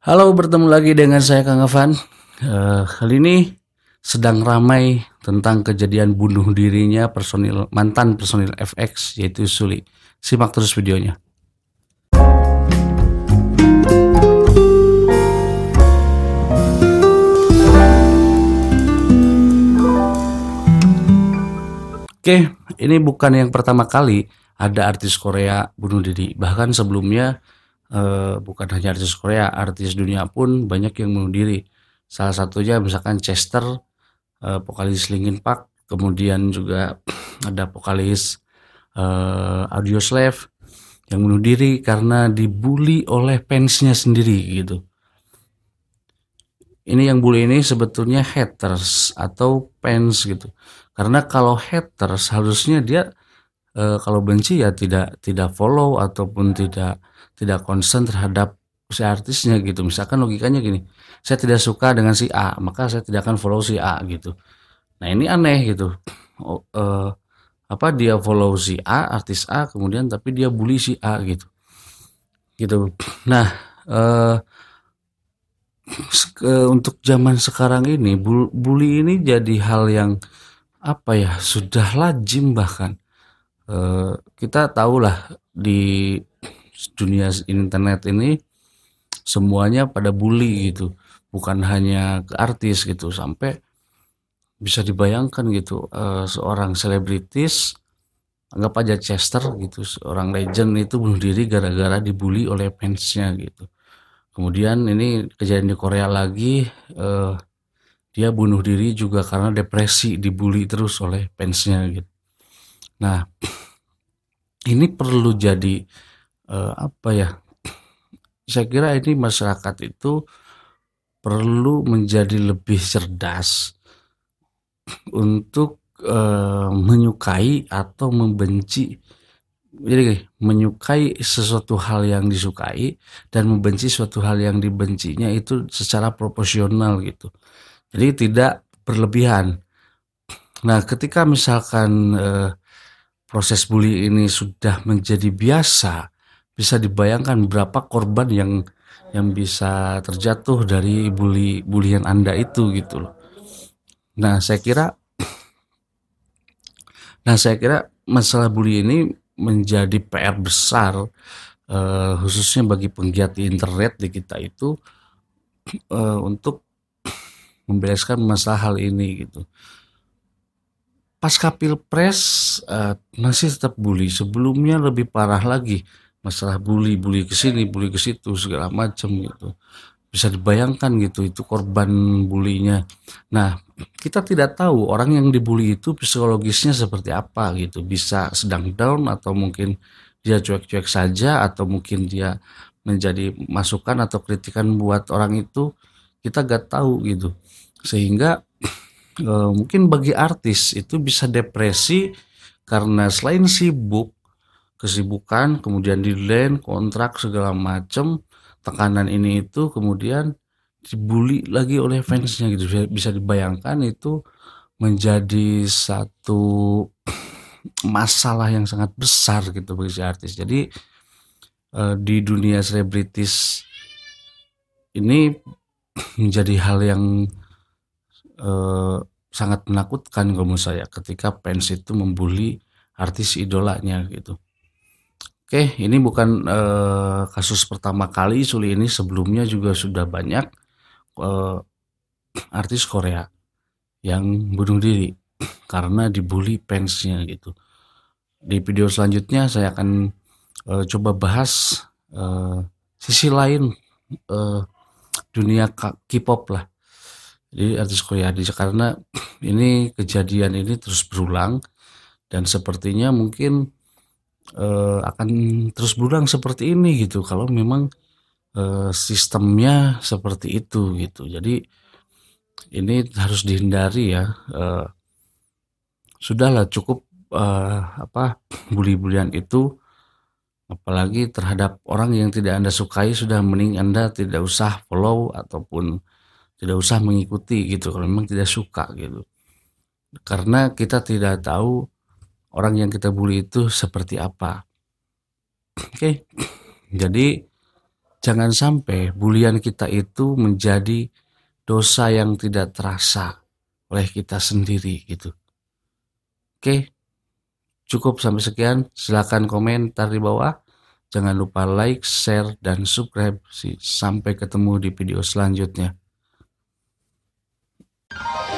Halo, bertemu lagi dengan saya Kang Afan. Uh, kali ini sedang ramai tentang kejadian bunuh dirinya personil mantan personil FX yaitu Suli. Simak terus videonya. Oke, ini bukan yang pertama kali ada artis Korea bunuh diri. Bahkan sebelumnya uh, bukan hanya artis Korea, artis dunia pun banyak yang bunuh diri. Salah satunya misalkan Chester, uh, vokalis Linkin Park, kemudian juga ada vokalis uh, Audio Slave yang bunuh diri karena dibully oleh fansnya sendiri gitu. Ini yang bully ini sebetulnya haters atau fans gitu. Karena kalau haters harusnya dia e, kalau benci ya tidak tidak follow ataupun tidak tidak concern terhadap si artisnya gitu. Misalkan logikanya gini, saya tidak suka dengan si A, maka saya tidak akan follow si A gitu. Nah ini aneh gitu. Oh, uh, apa dia follow si A, artis A, kemudian tapi dia bully si A gitu. Gitu. Nah, uh, untuk zaman sekarang ini bully ini jadi hal yang apa ya sudah lazim bahkan uh, kita tahulah di dunia internet ini semuanya pada bully gitu. Bukan hanya ke artis gitu sampai bisa dibayangkan gitu uh, seorang selebritis anggap aja Chester gitu seorang legend itu bunuh diri gara-gara dibully oleh fansnya gitu. Kemudian ini kejadian di Korea lagi uh, dia bunuh diri juga karena depresi dibully terus oleh fansnya gitu. Nah ini perlu jadi uh, apa ya saya kira ini masyarakat itu perlu menjadi lebih cerdas untuk uh, menyukai atau membenci jadi menyukai sesuatu hal yang disukai dan membenci suatu hal yang dibencinya itu secara proporsional gitu. Jadi tidak berlebihan. Nah ketika misalkan uh, proses bully ini sudah menjadi biasa bisa dibayangkan berapa korban yang yang bisa terjatuh dari bully bulian Anda itu gitu loh. Nah, saya kira Nah, saya kira masalah bully ini menjadi PR besar uh, khususnya bagi penggiat di internet di kita itu uh, untuk membereskan masalah hal ini gitu. Pasca Pilpres uh, masih tetap bully, sebelumnya lebih parah lagi. Masalah bully bully ke sini bully ke situ segala macam gitu. Bisa dibayangkan gitu itu korban bulinya nah kita tidak tahu orang yang dibully itu psikologisnya seperti apa gitu. Bisa sedang down atau mungkin dia cuek-cuek saja atau mungkin dia menjadi masukan atau kritikan buat orang itu. Kita gak tahu gitu. Sehingga e, mungkin bagi artis itu bisa depresi karena selain sibuk kesibukan, kemudian di land, kontrak segala macam, tekanan ini itu kemudian dibully lagi oleh fansnya gitu. Bisa dibayangkan itu menjadi satu masalah yang sangat besar gitu bagi si artis. Jadi eh, di dunia selebritis ini menjadi hal yang eh, sangat menakutkan kalau menurut saya ketika fans itu membuli artis idolanya gitu. Oke, ini bukan uh, kasus pertama kali Suli ini sebelumnya juga sudah banyak uh, artis Korea yang bunuh diri karena dibully fansnya gitu. Di video selanjutnya saya akan uh, coba bahas uh, sisi lain uh, dunia K-pop lah. Jadi artis Korea di karena ini kejadian ini terus berulang dan sepertinya mungkin uh, akan terus berulang seperti ini gitu. Kalau memang uh, sistemnya seperti itu gitu. Jadi ini harus dihindari ya. Uh, sudahlah cukup uh, apa bully-bulian itu. Apalagi terhadap orang yang tidak anda sukai sudah mending anda tidak usah follow ataupun tidak usah mengikuti gitu kalau memang tidak suka gitu karena kita tidak tahu orang yang kita bully itu seperti apa. Oke, okay. jadi jangan sampai bulian kita itu menjadi dosa yang tidak terasa oleh kita sendiri gitu. Oke, cukup sampai sekian. Silakan komentar di bawah. Jangan lupa like, share, dan subscribe. Sampai ketemu di video selanjutnya. Oh!